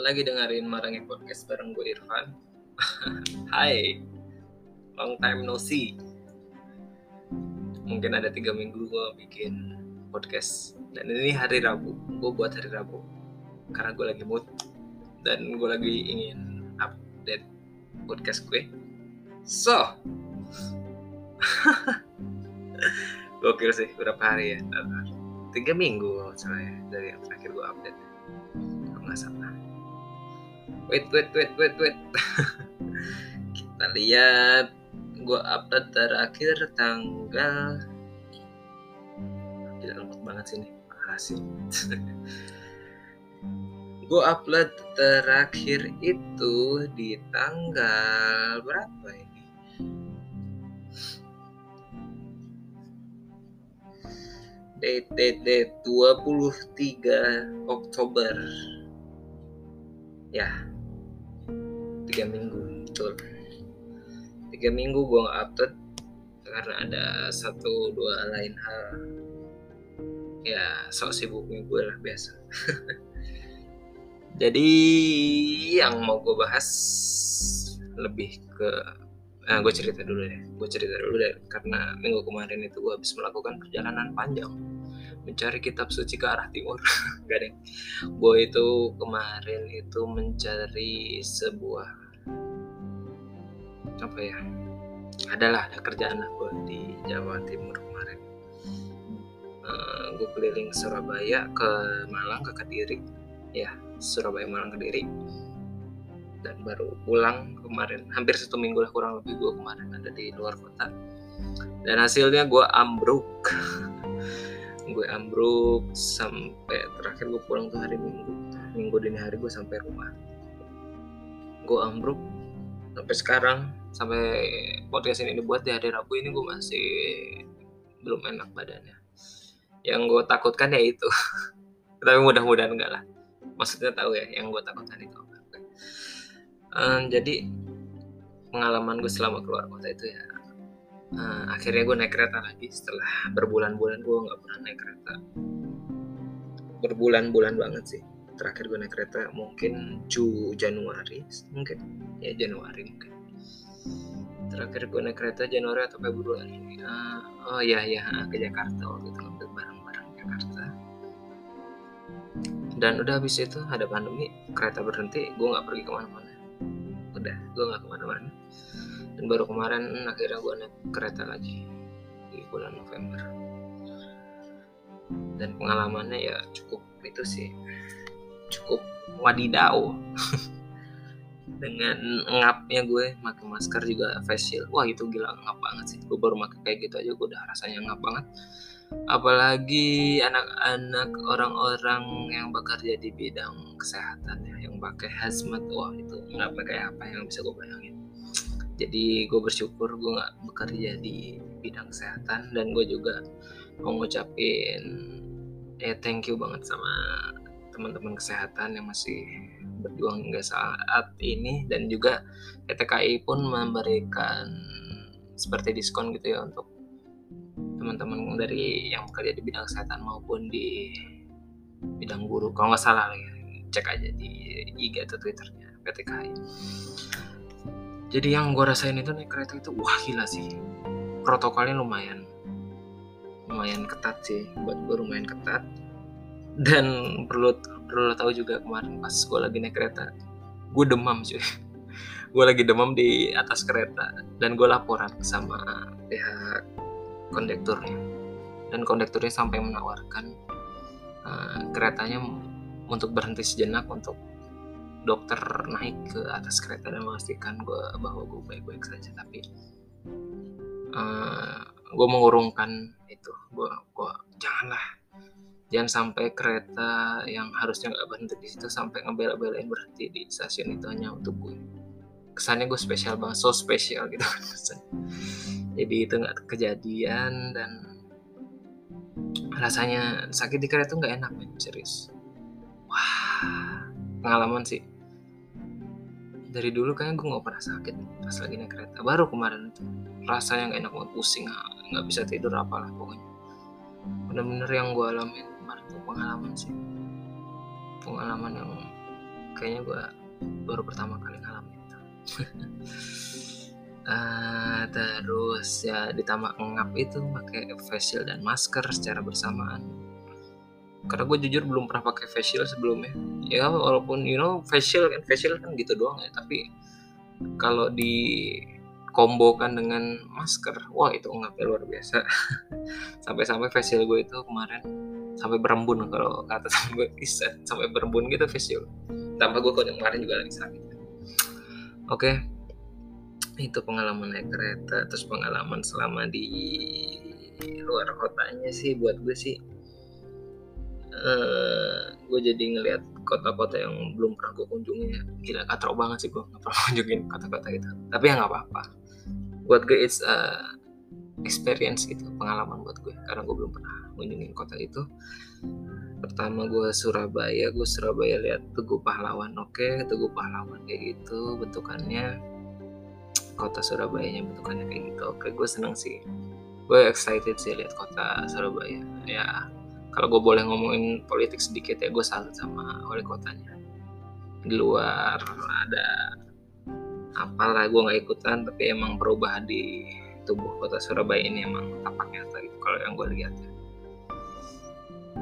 lagi dengerin Marangi Podcast bareng gue Irfan. Hai, long time no see. Mungkin ada tiga minggu gue bikin podcast dan ini hari Rabu. Gue buat hari Rabu karena gue lagi mood dan gue lagi ingin update podcast gue. So, gokil sih berapa hari ya? Tiga minggu soalnya dari yang terakhir gue update. Kalau nggak salah wait wait wait wait wait. Kita lihat. Gue update terakhir tanggal. Tidak lembut banget sih nih makasih. Gue upload terakhir itu di tanggal berapa ini? Date date date. 23 Oktober. Ya tiga minggu betul. Tiga minggu gue nggak upload karena ada satu dua lain hal. Ya sok sibuknya gue lah biasa. Jadi yang mau gue bahas lebih ke nah gue cerita dulu deh gue cerita dulu deh karena minggu kemarin itu gue habis melakukan perjalanan panjang mencari kitab suci ke arah timur. Gak gue itu kemarin itu mencari sebuah apa ya? Adalah ada kerjaan aku di Jawa Timur kemarin. Uh, eh, gue keliling Surabaya ke Malang ke Kediri. Ya Surabaya Malang Kediri. Dan baru pulang kemarin. Hampir satu minggu lah kurang lebih gue kemarin ada di luar kota. Dan hasilnya gue ambruk. Gue ambruk sampai terakhir gue pulang tuh hari minggu. Minggu dini hari gue sampai rumah. Gue ambruk sampai sekarang sampai podcast ini dibuat di hari Rabu ini gue masih belum enak badannya. Yang gue takutkan ya itu. Tapi mudah-mudahan enggak lah. Maksudnya tahu ya yang gue takutkan itu um, jadi pengalaman gue selama keluar kota itu ya uh, akhirnya gue naik kereta lagi. Setelah berbulan-bulan gue nggak pernah naik kereta. Berbulan-bulan banget sih terakhir gue naik kereta mungkin Ju Januari mungkin. Ya Januari mungkin. Terakhir gue naik kereta Januari atau Februari. Uh, oh ya ya ke Jakarta waktu itu ngambil barang-barang Jakarta. Dan udah habis itu ada pandemi kereta berhenti gue nggak pergi ke mana-mana. Udah gue nggak ke mana-mana. Dan baru kemarin akhirnya gue naik kereta lagi di bulan November. Dan pengalamannya ya cukup itu sih cukup wadidau. Dengan ngapnya gue pakai masker juga face shield. Wah itu gila ngap banget sih. Gue baru pakai kayak gitu aja gue udah rasanya ngap banget. Apalagi anak-anak orang-orang yang bekerja di bidang kesehatan ya yang pakai hazmat. Wah itu nggak kayak apa yang bisa gue bayangin. Jadi gue bersyukur gue nggak bekerja di bidang kesehatan. Dan gue juga mau ngucapin ya thank you banget sama teman-teman kesehatan yang masih berjuang hingga saat ini. Dan juga PTKI pun memberikan seperti diskon gitu ya untuk teman-teman dari yang bekerja di bidang kesehatan maupun di bidang guru. Kalau nggak salah ya cek aja di IG atau Twitternya PTKI jadi yang gue rasain itu naik kereta itu wah gila sih. Protokolnya lumayan lumayan ketat sih. Buat gue lumayan ketat dan perlu perlu tahu juga kemarin pas gue lagi naik kereta gue demam cuy. Gue lagi demam di atas kereta dan gue laporan sama pihak kondekturnya. Dan kondekturnya sampai menawarkan uh, keretanya untuk berhenti sejenak untuk dokter naik ke atas kereta dan memastikan gue bahwa gue baik-baik saja. Tapi uh, eh, gue mengurungkan itu. Gue gue janganlah jangan sampai kereta yang harusnya nggak berhenti di situ sampai ngebela-belain berhenti di stasiun itu hanya untuk gue. Kesannya gue spesial banget so spesial gitu. Kan jadi itu nggak kejadian dan rasanya sakit di kereta nggak enak men serius. Wah pengalaman sih. Dari dulu kayaknya gue nggak pernah sakit pas lagi naik kereta. Baru kemarin itu rasanya nggak enak banget pusing nggak bisa tidur apalah pokoknya. Bener-bener yang gue alamin kemarin tuh pengalaman sih. Pengalaman yang kayaknya gue baru pertama kali ngalamin uh, terus ya ditambah ngap itu pakai face shield dan masker secara bersamaan. Karena gue jujur belum pernah pakai face shield sebelumnya. Ya walaupun you know face shield kan face shield kan gitu doang ya tapi kalau di kombokan dengan masker wah itu ngapnya luar biasa. Sampai-sampai face shield gue itu kemarin sampai berembun kalau kata temen gue sampai berembun gitu face shield tambah gue kemarin juga lagi sakit. Oke. Itu pengalaman naik kereta terus pengalaman selama di luar kotanya sih buat gue sih. Uh, gue jadi ngelihat kota-kota yang belum pernah gue kunjungi ya. Gila katro banget sih gue nggak pernah kunjungin kota-kota itu. Tapi ya nggak apa-apa. Buat gue it's a experience gitu pengalaman buat gue. Karena gue belum pernah kunjungin kota itu. Pertama gue Surabaya gue Surabaya lihat Tugu Pahlawan oke. Okay, Tugu Pahlawan kayak gitu bentukannya kota Surabaya bentukannya kayak gitu oke. Gue seneng sih. Gue excited sih lihat kota Surabaya. Ya kalau gue boleh ngomongin politik sedikit ya gue salut sama wali kotanya. Di luar ada apalah gue nggak ikutan tapi emang perubahan di tubuh kota Surabaya ini emang tapak nyata gitu kalau yang gue lihat ya.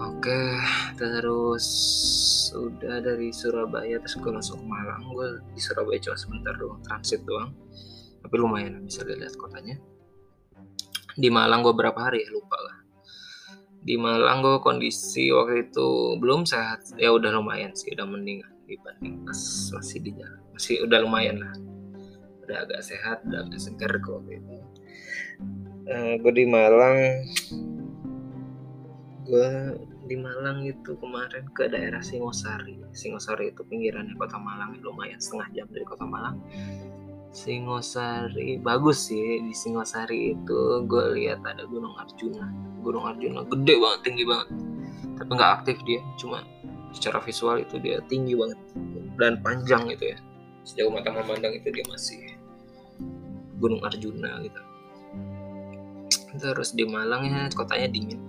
Oke, terus udah dari Surabaya terus gue langsung ke Malang. Gue di Surabaya cuma sebentar doang, transit doang. Tapi lumayan bisa lihat kotanya. Di Malang gue berapa hari ya? Lupa lah. Di Malang gue kondisi waktu itu belum sehat. Ya udah lumayan sih udah mendingan dibanding pas masih di jalan. Masih udah lumayan lah. Udah agak sehat udah agak segar kok waktu itu uh, eh, gue di Malang. Gue di Malang itu kemarin ke daerah Singosari. Singosari itu pinggirannya kota Malang lumayan setengah jam dari kota Malang. Singosari bagus sih. Di Singosari itu gue lihat ada Gunung Arjuna. Gunung Arjuna gede banget tinggi banget. Tapi nggak aktif dia cuma secara visual itu dia tinggi banget dan panjang gitu ya. Sejauh mata memandang itu dia masih Gunung Arjuna gitu terus di Malang ya kotanya dingin.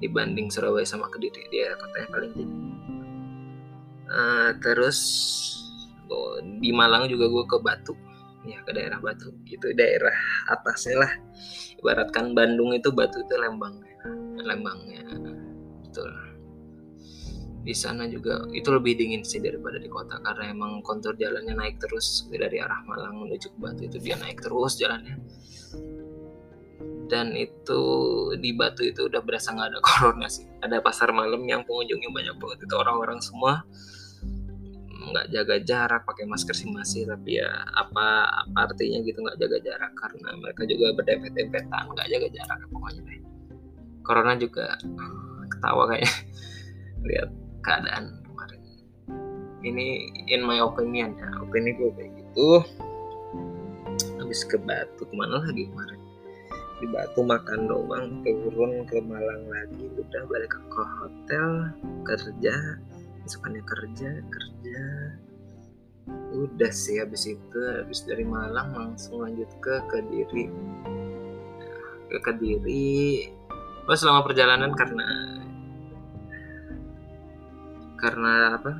Dibanding Surabaya sama Kediri dia kotanya paling dingin. Uh, terus di Malang juga gue ke Batu. Ya ke daerah Batu. Gitu daerah atasnya lah. Ibaratkan Bandung itu Batu itu Lembangnya Lembangnya. Betul. Di sana juga itu lebih dingin sih daripada di kota. Karena emang kontur jalannya naik terus. Dari arah Malang menuju ke Batu itu dia naik terus jalannya dan itu di Batu itu udah berasa nggak ada corona sih. Ada pasar malam yang pengunjungnya banyak banget. Itu orang-orang semua nggak jaga jarak pakai masker sih masih tapi ya apa apa artinya gitu nggak jaga jarak. Karena mereka juga berdempet-dempetan nggak jaga jarak pokoknya deh. Corona juga ketawa kayak lihat keadaan kemarin. Ini in my opinion ya opini gue kayak gitu. Habis ke Batu ke mana lagi kemarin di Batu makan doang turun ke Malang lagi udah balik ke hotel kerja besokannya kerja kerja. Udah sih habis itu habis dari Malang langsung lanjut ke Kediri. Ke Kediri. Oh selama perjalanan karena karena apa?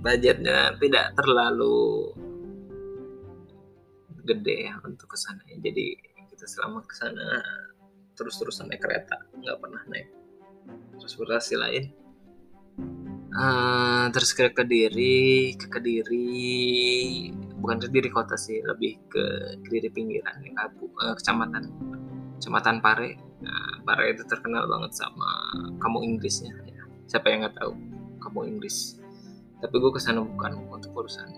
Budgetnya tidak terlalu gede ya untuk ke sana jadi kita selama ke sana terus-terusan naik kereta nggak pernah naik transportasi lain. Uh, terus ke kediri ke kediri bukan kediri kota sih lebih ke kediri pinggiran ya, kabu, uh, kecamatan kecamatan Pare. Nah, Pare itu terkenal banget sama kamu Inggrisnya ya. siapa yang nggak tahu kamu Inggris? Tapi gue ke sana bukan untuk urusan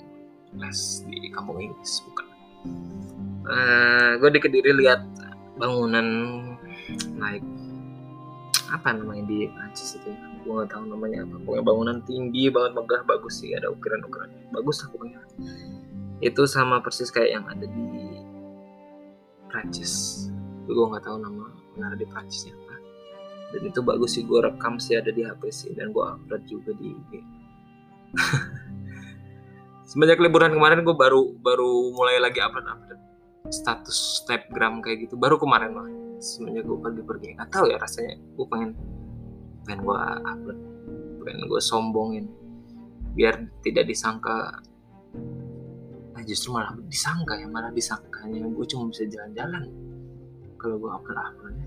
les di kampung Inggris bukan uh, eh, gue di kediri lihat bangunan naik apa namanya di Prancis itu ya? Gue gak tahu namanya apa. Pokoknya bangunan tinggi banget megah bagus sih ada ukiran ukiran bagus lah pokoknya. Itu sama persis kayak yang ada di Prancis. Gue nggak tahu nama benar di Prancisnya apa dan itu bagus sih gue rekam sih ada di HP sih dan gue upload juga di semenjak liburan kemarin gue baru baru mulai lagi upload upload status snapgram kayak gitu. Baru kemarin lah semenjak gue pergi pergi nggak tahu ya rasanya gue pengen pengen gue upload pengen gue sombongin. Biar tidak disangka nah justru malah disangka ya malah disangkanya. Gue cuma bisa jalan-jalan. Kalau gue apel apelnya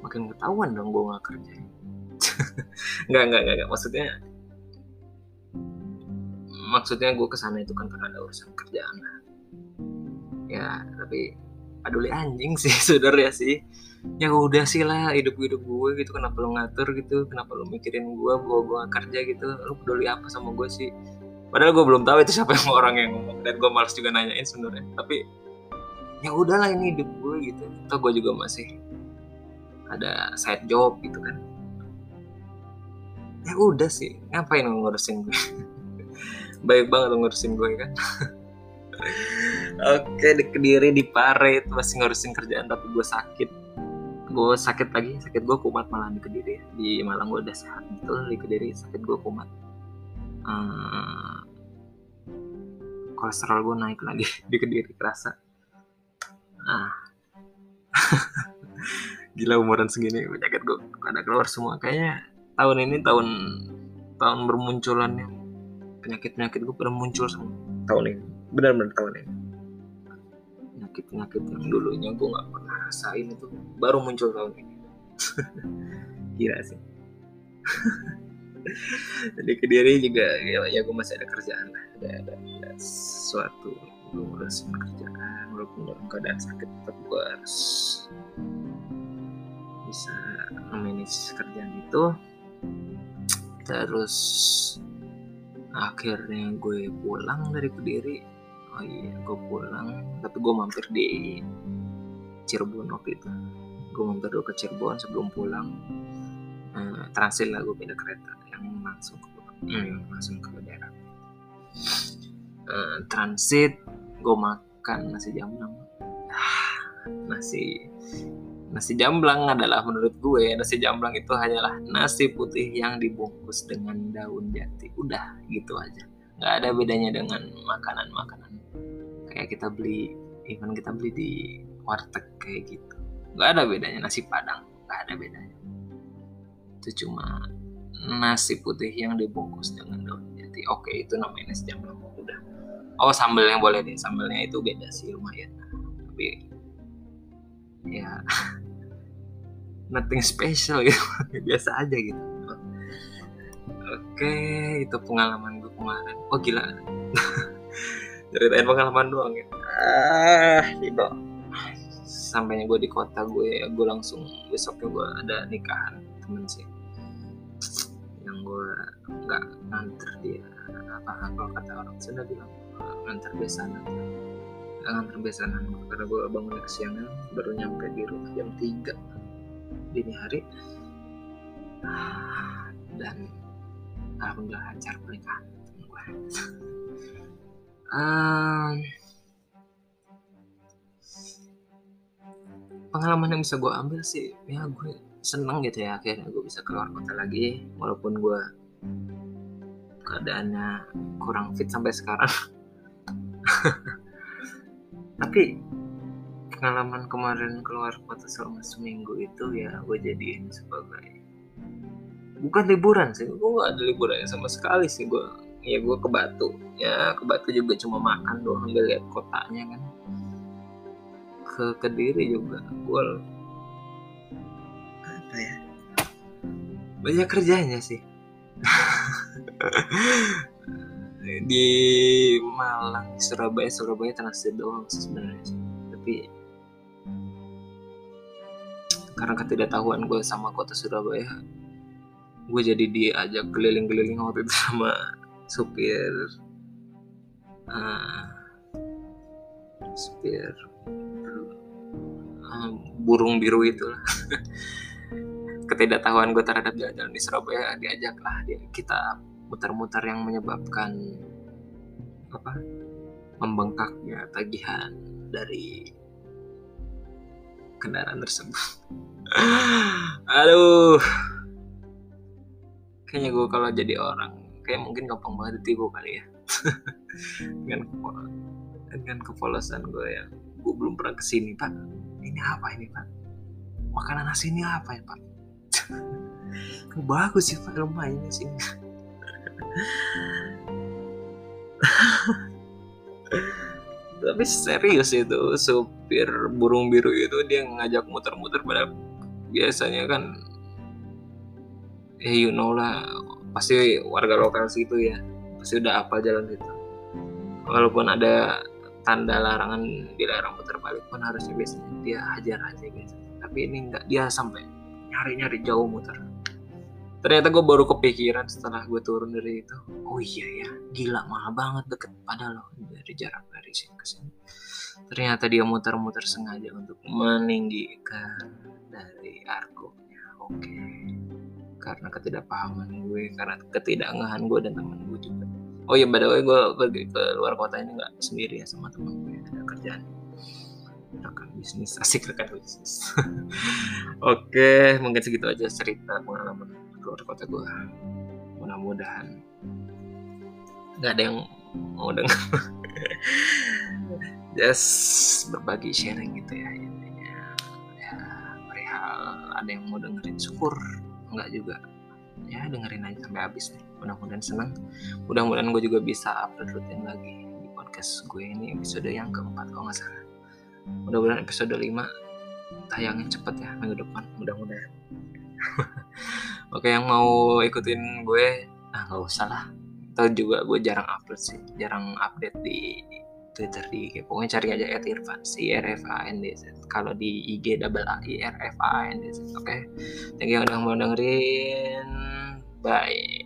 makin ketahuan dong gue nggak kerja nggak nggak nggak. Maksudnya maksudnya gue ke sana itu kan karena ada urusan kerjaan. Ya tapi peduli anjing sih saudara ya sih. Ya udah sih lah hidup hidup gue gitu kenapa lo ngatur gitu kenapa lo mikirin gue bahwa gue kerja gitu lo peduli apa sama gue sih? Padahal gue belum tahu itu siapa yang orang yang ngomong dan gue malas juga nanyain sebenarnya. Tapi ya udahlah ini hidup gue gitu. Atau gue juga masih ada side job gitu kan. Ya udah sih ngapain ngurusin gue baik banget ngurusin gue kan? Oke di kediri di pare itu masih ngurusin kerjaan tapi gue sakit. Gue sakit lagi sakit gue kumat malah di kediri. Di malang gue udah sehat betul di kediri sakit gue kumat. Uh, kolesterol gue naik lagi di kediri kerasa. Ah. Gila umuran segini penyakit gue ada keluar semua. Kayaknya tahun ini tahun tahun bermunculannya penyakit penyakit gue pada muncul semua. Tahun ini benar-benar tahun ini penyakit penyakit yang dulunya gue nggak pernah rasain itu baru muncul tahun ini. Gila sih. Jadi ke diri juga ya, ya gue masih ada kerjaan lah. Ada, ada, ada sesuatu gue ngurusin kerjaan walaupun dalam keadaan sakit tetap gue harus bisa manage kerjaan itu. Terus akhirnya gue pulang dari Kediri. Oh iya gue pulang. Tapi gue mampir di Cirebon waktu itu. Gue mampir dulu ke Cirebon sebelum pulang. Uh, transit lah gue pindah kereta. Yang langsung ke hmm, langsung ke daerah. Uh, transit gue makan nasi jamblang ah, nasi Nasi jamblang adalah menurut gue nasi jamblang itu hanyalah nasi putih yang dibungkus dengan daun jati. Udah gitu aja. Nggak ada bedanya dengan makanan-makanan kayak kita beli, even kita beli di warteg kayak gitu. Nggak ada bedanya nasi padang, nggak ada bedanya. Itu cuma nasi putih yang dibungkus dengan daun jati. Oke, itu namanya nasi jamblang. Udah. Oh, sambelnya boleh deh. Sambelnya itu beda sih lumayan. Tapi ya. Nothing special gitu. Biasa aja gitu. Oke itu pengalaman gue kemarin. Oh gila. Ceritain pengalaman doang ya. Ah itu sampainya gue di kota gue gue langsung besoknya gue ada nikahan temen sih. Yang gue nggak nganter dia. Apa kalau kata orang sudah bilang nganter besanan nganter besanan karena gue bangun kesiangan baru nyampe di rumah jam 3 dini hari. Dan alhamdulillah lancar pernikahan gue um, pengalaman yang bisa gue ambil sih ya gue seneng gitu ya akhirnya gue bisa keluar kota lagi. Walaupun gue keadaannya kurang fit sampai sekarang tapi pengalaman kemarin keluar kota selama seminggu itu ya gue jadiin sebagai bukan liburan sih gue gak ada liburannya sama sekali sih gue ya gue ke Batu. Ya ke Batu juga cuma makan doang ambil lihat kotanya kan. Ke Kediri juga gue apa ya banyak kerjanya sih di Malang Surabaya Surabaya transit doang sebenarnya tapi karena ketidaktahuan gue sama kota Surabaya gue jadi diajak keliling-keliling waktu itu sama supir uh, supir uh, burung biru itu ketidaktahuan gue terhadap jalan-jalan di Surabaya diajak lah dia kita muter-muter yang menyebabkan apa membengkaknya tagihan dari kendaraan tersebut. Aduh. Kayaknya gue kalau jadi orang kayak mungkin gampang banget ditipu kali ya. Dengan dengan kepolosan gue yang gue belum pernah ke sini pak. Ini apa ini pak? Makanan nasi ini apa ya pak? Bagus sih pak. Lumayan sini tapi serius itu supir burung biru itu dia ngajak muter-muter pada biasanya kan ya you know lah pasti warga lokal situ ya pasti udah apa jalan itu. Walaupun ada tanda larangan dilarang putar balik pun harusnya biasanya dia hajar aja gitu tapi ini enggak dia sampai nyari-nyari jauh muter ternyata gue baru kepikiran setelah gue turun dari itu. Oh iya ya gila mahal banget deket. Padahal loh dari jarak dari sini ke sini. Ternyata dia muter-muter sengaja untuk meninggikan dari argonya. Oke. Okay. karena ketidakpahaman gue karena ketidakngahan gue dan temen gue juga. Oh iya by the way gue pergi ke luar kota ini nggak sendiri ya sama temen gue ada kerjaan rekan bisnis. Asik rekan bisnis. Oke mungkin segitu aja cerita pengalaman keluar kota gue mudah-mudahan nggak ada yang mau dengar. Just berbagi sharing gitu ya intinya. Ya perihal ada yang mau dengerin syukur. Nggak juga. Ya dengerin aja sampai habis nih mudah-mudahan senang. Mudah-mudahan gue juga bisa upload rutin lagi di podcast gue ini episode yang keempat kalau nggak salah mudah-mudahan episode 5 tayangin cepet ya minggu depan mudah-mudahan Oke yang mau ikutin gue, ah nggak usah lah. Atau juga gue jarang upload sih, jarang update di Twitter di IG. Pokoknya cari aja at Irfan, C R F. Kalau di IG double A I R. Oke, thank you udah mau dengerin. Bye.